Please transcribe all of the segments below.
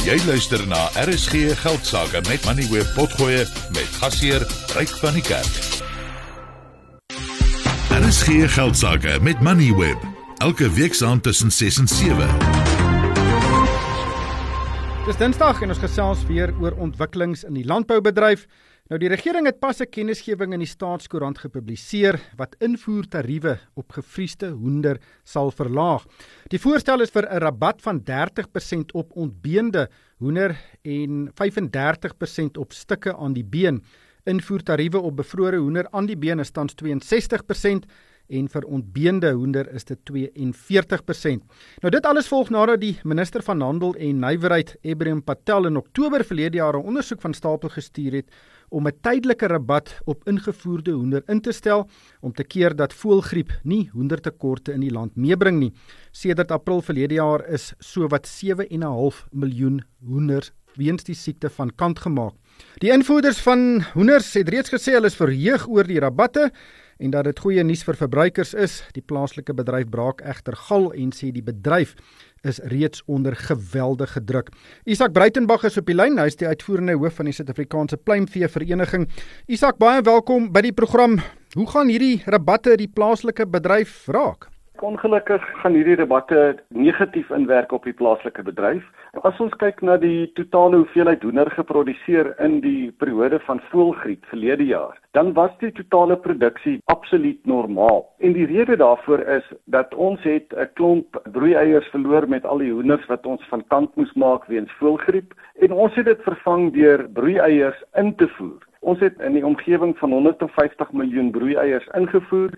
Jy luister na RSG Geldsaake met Money Web Potgoe met gasheer Ryk van die Kerk. RSG Geldsaake met Money Web elke week saand tussen 6 en 7. Dis Dinsdag en ons gesels weer oor ontwikkelings in die landboubedryf. Nou die regering het pas 'n kennisgewing in die staatskoerant gepubliseer wat invoertariewe op gevriesde hoender sal verlaag. Die voorstel is vir 'n rabat van 30% op ontbeende hoender en 35% op stukke aan die been. Invoertariewe op bevrore hoender aan die been is tans 62% en vir ontbeende hoender is dit 42%. Nou dit alles volg nadat die minister van Handel en Nywerheid, Ebrahim Patel in Oktober verlede jaar 'n ondersoek van stapel gestuur het om 'n tydelike rabat op ingevoerde hoender in te stel om te keer dat voëlgriep nie hoendertekorte in die land meebring nie. Sedert April verlede jaar is sowat 7.5 miljoen hoenders weens die siekte van kant gemaak. Die invoerders van hoenders het reeds gesê hulle is verheug oor die rabatte en dat dit goeie nuus vir verbruikers is. Die plaaslike bedryf braak egter gal en sê die bedryf is reeds onder geweldige druk. Isak Breitenberg is op die lyn. Hy is die uitvoerende hoof van die Suid-Afrikaanse Pluimvee Vereniging. Isak, baie welkom by die program. Hoe gaan hierdie rabatte die plaaslike bedryf raak? Ongelukkig gaan hierdie debatte negatief inwerk op die plaaslike bedryf. As ons kyk na die totale hoeveelheid hoender geproduseer in die periode van voëlgriep verlede jaar, dan was die totale produksie absoluut normaal. En die rede daarvoor is dat ons het 'n klomp broeieiers verloor met al die hoenders wat ons van kant moes maak weens voëlgriep en ons het dit vervang deur broeieiers in te voer. Ons het in die omgewing van 150 miljoen broeieiers ingevoer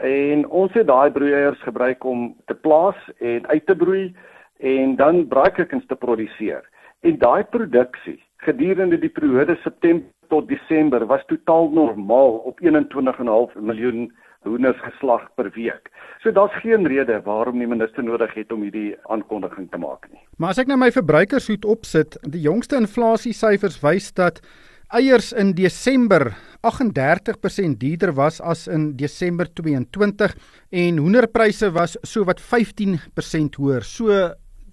en ons het daai broeiers gebruik om te plaas en uit te broei en dan braaikuikens te produseer. En daai produksie gedurende die periode September tot Desember was totaal normaal op 21,5 miljoen hoenders geslag per week. So daar's geen rede waarom die minister nodig het om hierdie aankondiging te maak nie. Maar as ek nou my verbruikershoed opsit, die jongste inflasiesyfers wys dat eiers in Desember 38% duurder was as in Desember 22 en hoenderpryse was so wat 15% hoër. So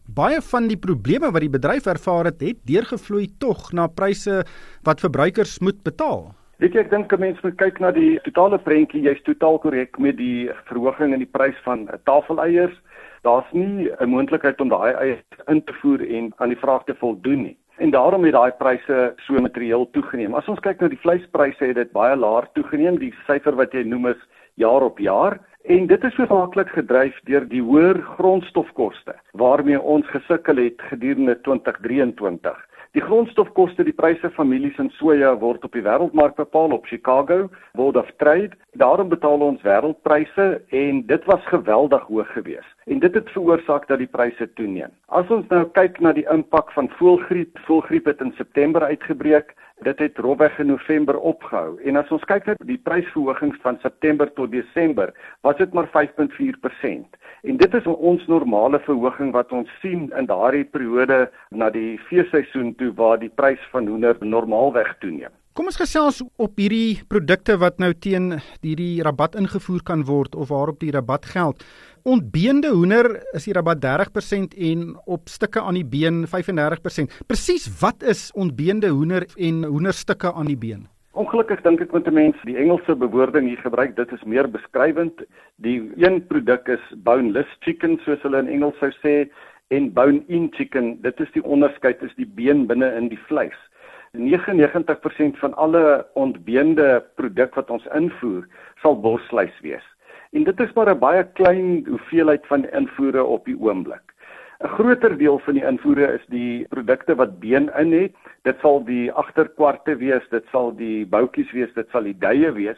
baie van die probleme wat die bedryf ervaar het, het deurgevloei tog na pryse wat verbruikers moet betaal. Weet jy, ek dink 'n mens moet kyk na die totale prentjie. Jy's totaal korrek met die verhoging in die prys van tafeleiers. Daar's nie 'n moontlikheid om daai eiers in te voer en aan die vraag te voldoen nie en daarom het daai pryse so materieel toegeneem. As ons kyk na die vleispryse het dit baie laag toegeneem. Die syfer wat jy noem is jaar op jaar en dit is hoofsaaklik gedryf deur die hoër grondstofkoste waarmee ons gesukkel het gedurende 2023. Die grondstofkoste, die pryse van mielies en soja word op die wêreldmark bepaal op Chicago Board of Trade. Daarom betaal ons wêreldpryse en dit was geweldig hoog geweest. En dit het veroorsaak dat die pryse toeneem. As ons nou kyk na die impak van voëlgriep, voëlgriep het in September uitgebreek. Dit het rofweg in November opgehou. En as ons kyk na die prysverhogings van September tot Desember, was dit maar 5.4%. En dit is ons normale verhoging wat ons sien in daardie periode na die feesseisoen toe waar die prys van hoender normaalweg toeneem. Kom ons gesels op hierdie produkte wat nou teen hierdie rabat ingevoer kan word of waarop die rabat geld. Ontbeende hoender is die rabat 30% en op stukke aan die been 35%. Presies wat is ontbeende hoender en hoenderstukke aan die been? Ongelukkig dink ek met 'n mens die Engelse bewoording hier gebruik, dit is meer beskrywend. Die een produk is boneless chicken soos hulle in Engels sou sê en bone-in chicken. Dit is die onderskeid is die been binne in die vleis. 99% van alle ontbeende produk wat ons invoer, sal borsvleis wees. En dit is maar 'n baie klein hoeveelheid van invoere op die oomblik. 'n Groter deel van die invoere is die produkte wat been in het. Dit sal die agterkwarte wees, dit sal die boutjies wees, dit sal die duie wees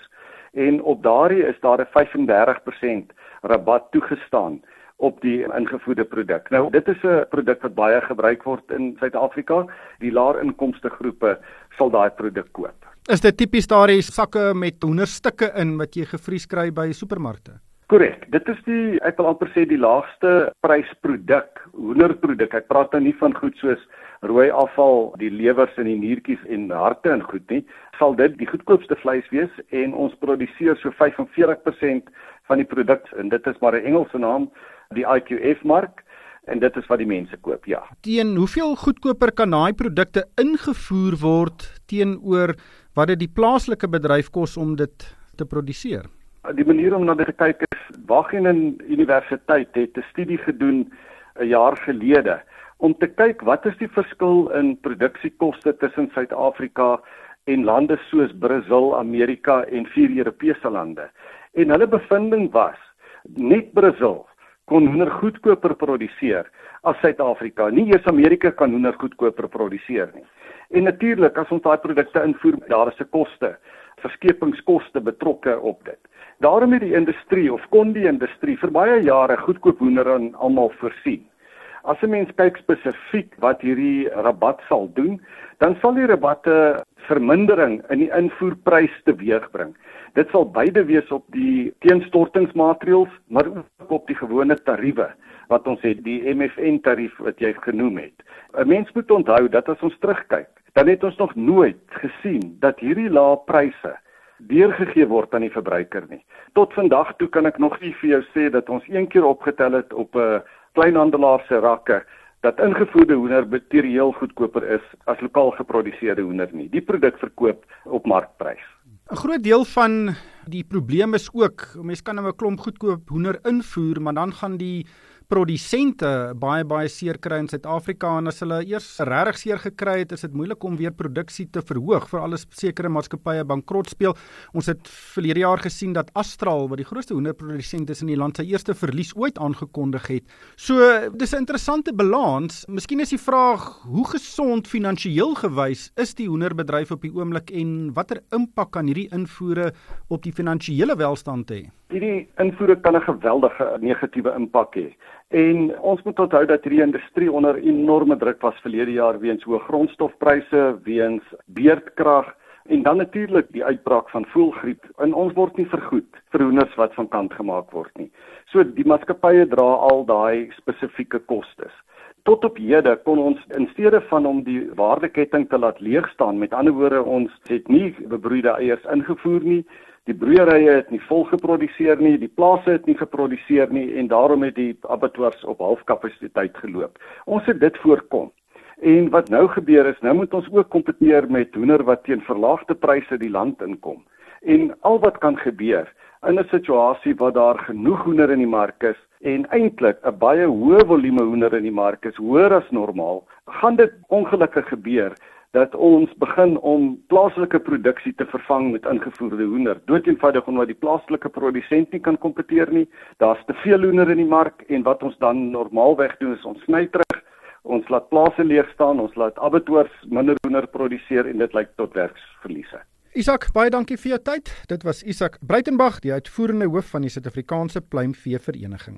en op daardie is daar 'n 35% rabat toegestaan op die ingevoerde produk. Nou, dit is 'n produk wat baie gebruik word in Suid-Afrika. Die laer inkomste groepe sal daai produk koop. Is dit tipies daardie sakke met hoenderstukke in wat jy gevries kry by supermarkte? Korrek. Dit is die ek wil amper sê die laagste prysproduk, hoenderproduk. Ek praat nou nie van goed soos rooi afval, die lewers en die niertjies en harte en goed nie. Sal dit die goedkoopste vleis wees en ons produseer so 45% van die produk en dit is maar 'n Engelse naam, die IQF mark. en dit is wat die mense koop. Ja. Teen hoeveel goedkoper kan daai produkte ingevoer word teenoor wat dit die plaaslike bedryf kos om dit te produseer? Die manier om na dit te kyk is Wageningen Universiteit het 'n studie gedoen 'n jaar gelede om te kyk wat is die verskil in produksiekoste tussen Suid-Afrika en lande soos Brasil, Amerika en vier Europese lande. En hulle bevinding was net Brasil kon hoender goedkoper produseer as Suid-Afrika. Nie eers Amerika kan hoender goedkoper produseer nie. En natuurlik as ons daai produkte invoer, daar is 'n koste, verskepingskoste betrokke op dit. Daarom het die industrie of kon die industrie vir baie jare goedkoop hoender aan almal voorsien. As 'n mens kyk spesifiek wat hierdie rabat sal doen, dan sal die rabatte vermindering in die invoerprys teweegbring. Dit sal beide wees op die teenstortingsmaatreëls, maar ook op die gewone tariewe wat ons het, die MFN tarief wat jy genoem het. 'n Mens moet onthou dat as ons terugkyk, dan het ons nog nooit gesien dat hierdie lae pryse deurgegee word aan die verbruiker nie. Tot vandag toe kan ek nog nie vir jou sê dat ons een keer opgetel het op 'n kleinhandelaar se rakke dat ingevoerde hoender materieel goedkoper is as lokaal geproduseerde hoender nie. Die produk verkoop op markprys. 'n Groot deel van die probleem is ook, mense kan nou 'n klomp goedkoop hoender invoer, maar dan gaan die produsente baie baie seer kry in Suid-Afrika en as hulle eers regtig seer gekry het, is dit moeilik om weer produksie te verhoog vir alles sekere maatskappye bankrot speel. Ons het verlede jaar gesien dat Astral, wat die grootste hoenderprodusent is in die land, sy eerste verlies ooit aangekondig het. So, dis 'n interessante balans. Miskien is die vraag, hoe gesond finansiëel gewys is die hoenderbedryf op die oomblik en watter impak kan hierdie invoere op die finansiële welstand hê? Hierdie invoere kan 'n geweldige negatiewe impak hê. En ons moet onthou dat hierdie industrie onder enorme druk was verlede jaar weens hoë grondstofpryse, weens beerdkrag en dan natuurlik die uitbraak van voëlgriep. En ons word nie vergoed vir hoenders wat van kant gemaak word nie. So die maatskappye dra al daai spesifieke kostes. Tot op hede kon ons in steede van om die waardeketting te laat leeg staan, met ander woorde ons het nie bebroeide eiers ingevoer nie, die broeierye het nie vol geproduseer nie, die plase het nie geproduseer nie en daarom het die abattoirs op halfkapasiteit geloop. Ons het dit voorkom. En wat nou gebeur is, nou moet ons ook kompeteer met hoender wat teen verlaagde pryse die land inkom. En al wat kan gebeur in 'n situasie waar daar genoeg hoender in die mark is en eintlik 'n baie hoë volume hoender in die mark is, hoër as normaal, gaan dit ongelukkig gebeur dat ons begin om plaaslike produksie te vervang met ingevoerde hoender. Doeteenvoudig omdat die plaaslike produsent nie kan kompeteer nie. Daar's te veel hoender in die mark en wat ons dan normaalweg doen is ons sny terug. Ons laat plase leeg staan, ons laat abattoirs minder hoender produseer en dit lei tot werksverliese. Isak, baie dankie vir jou tyd. Dit was Isak Breitenberg, die uitvoerende hoof van die Suid-Afrikaanse Pluimvee Vereniging.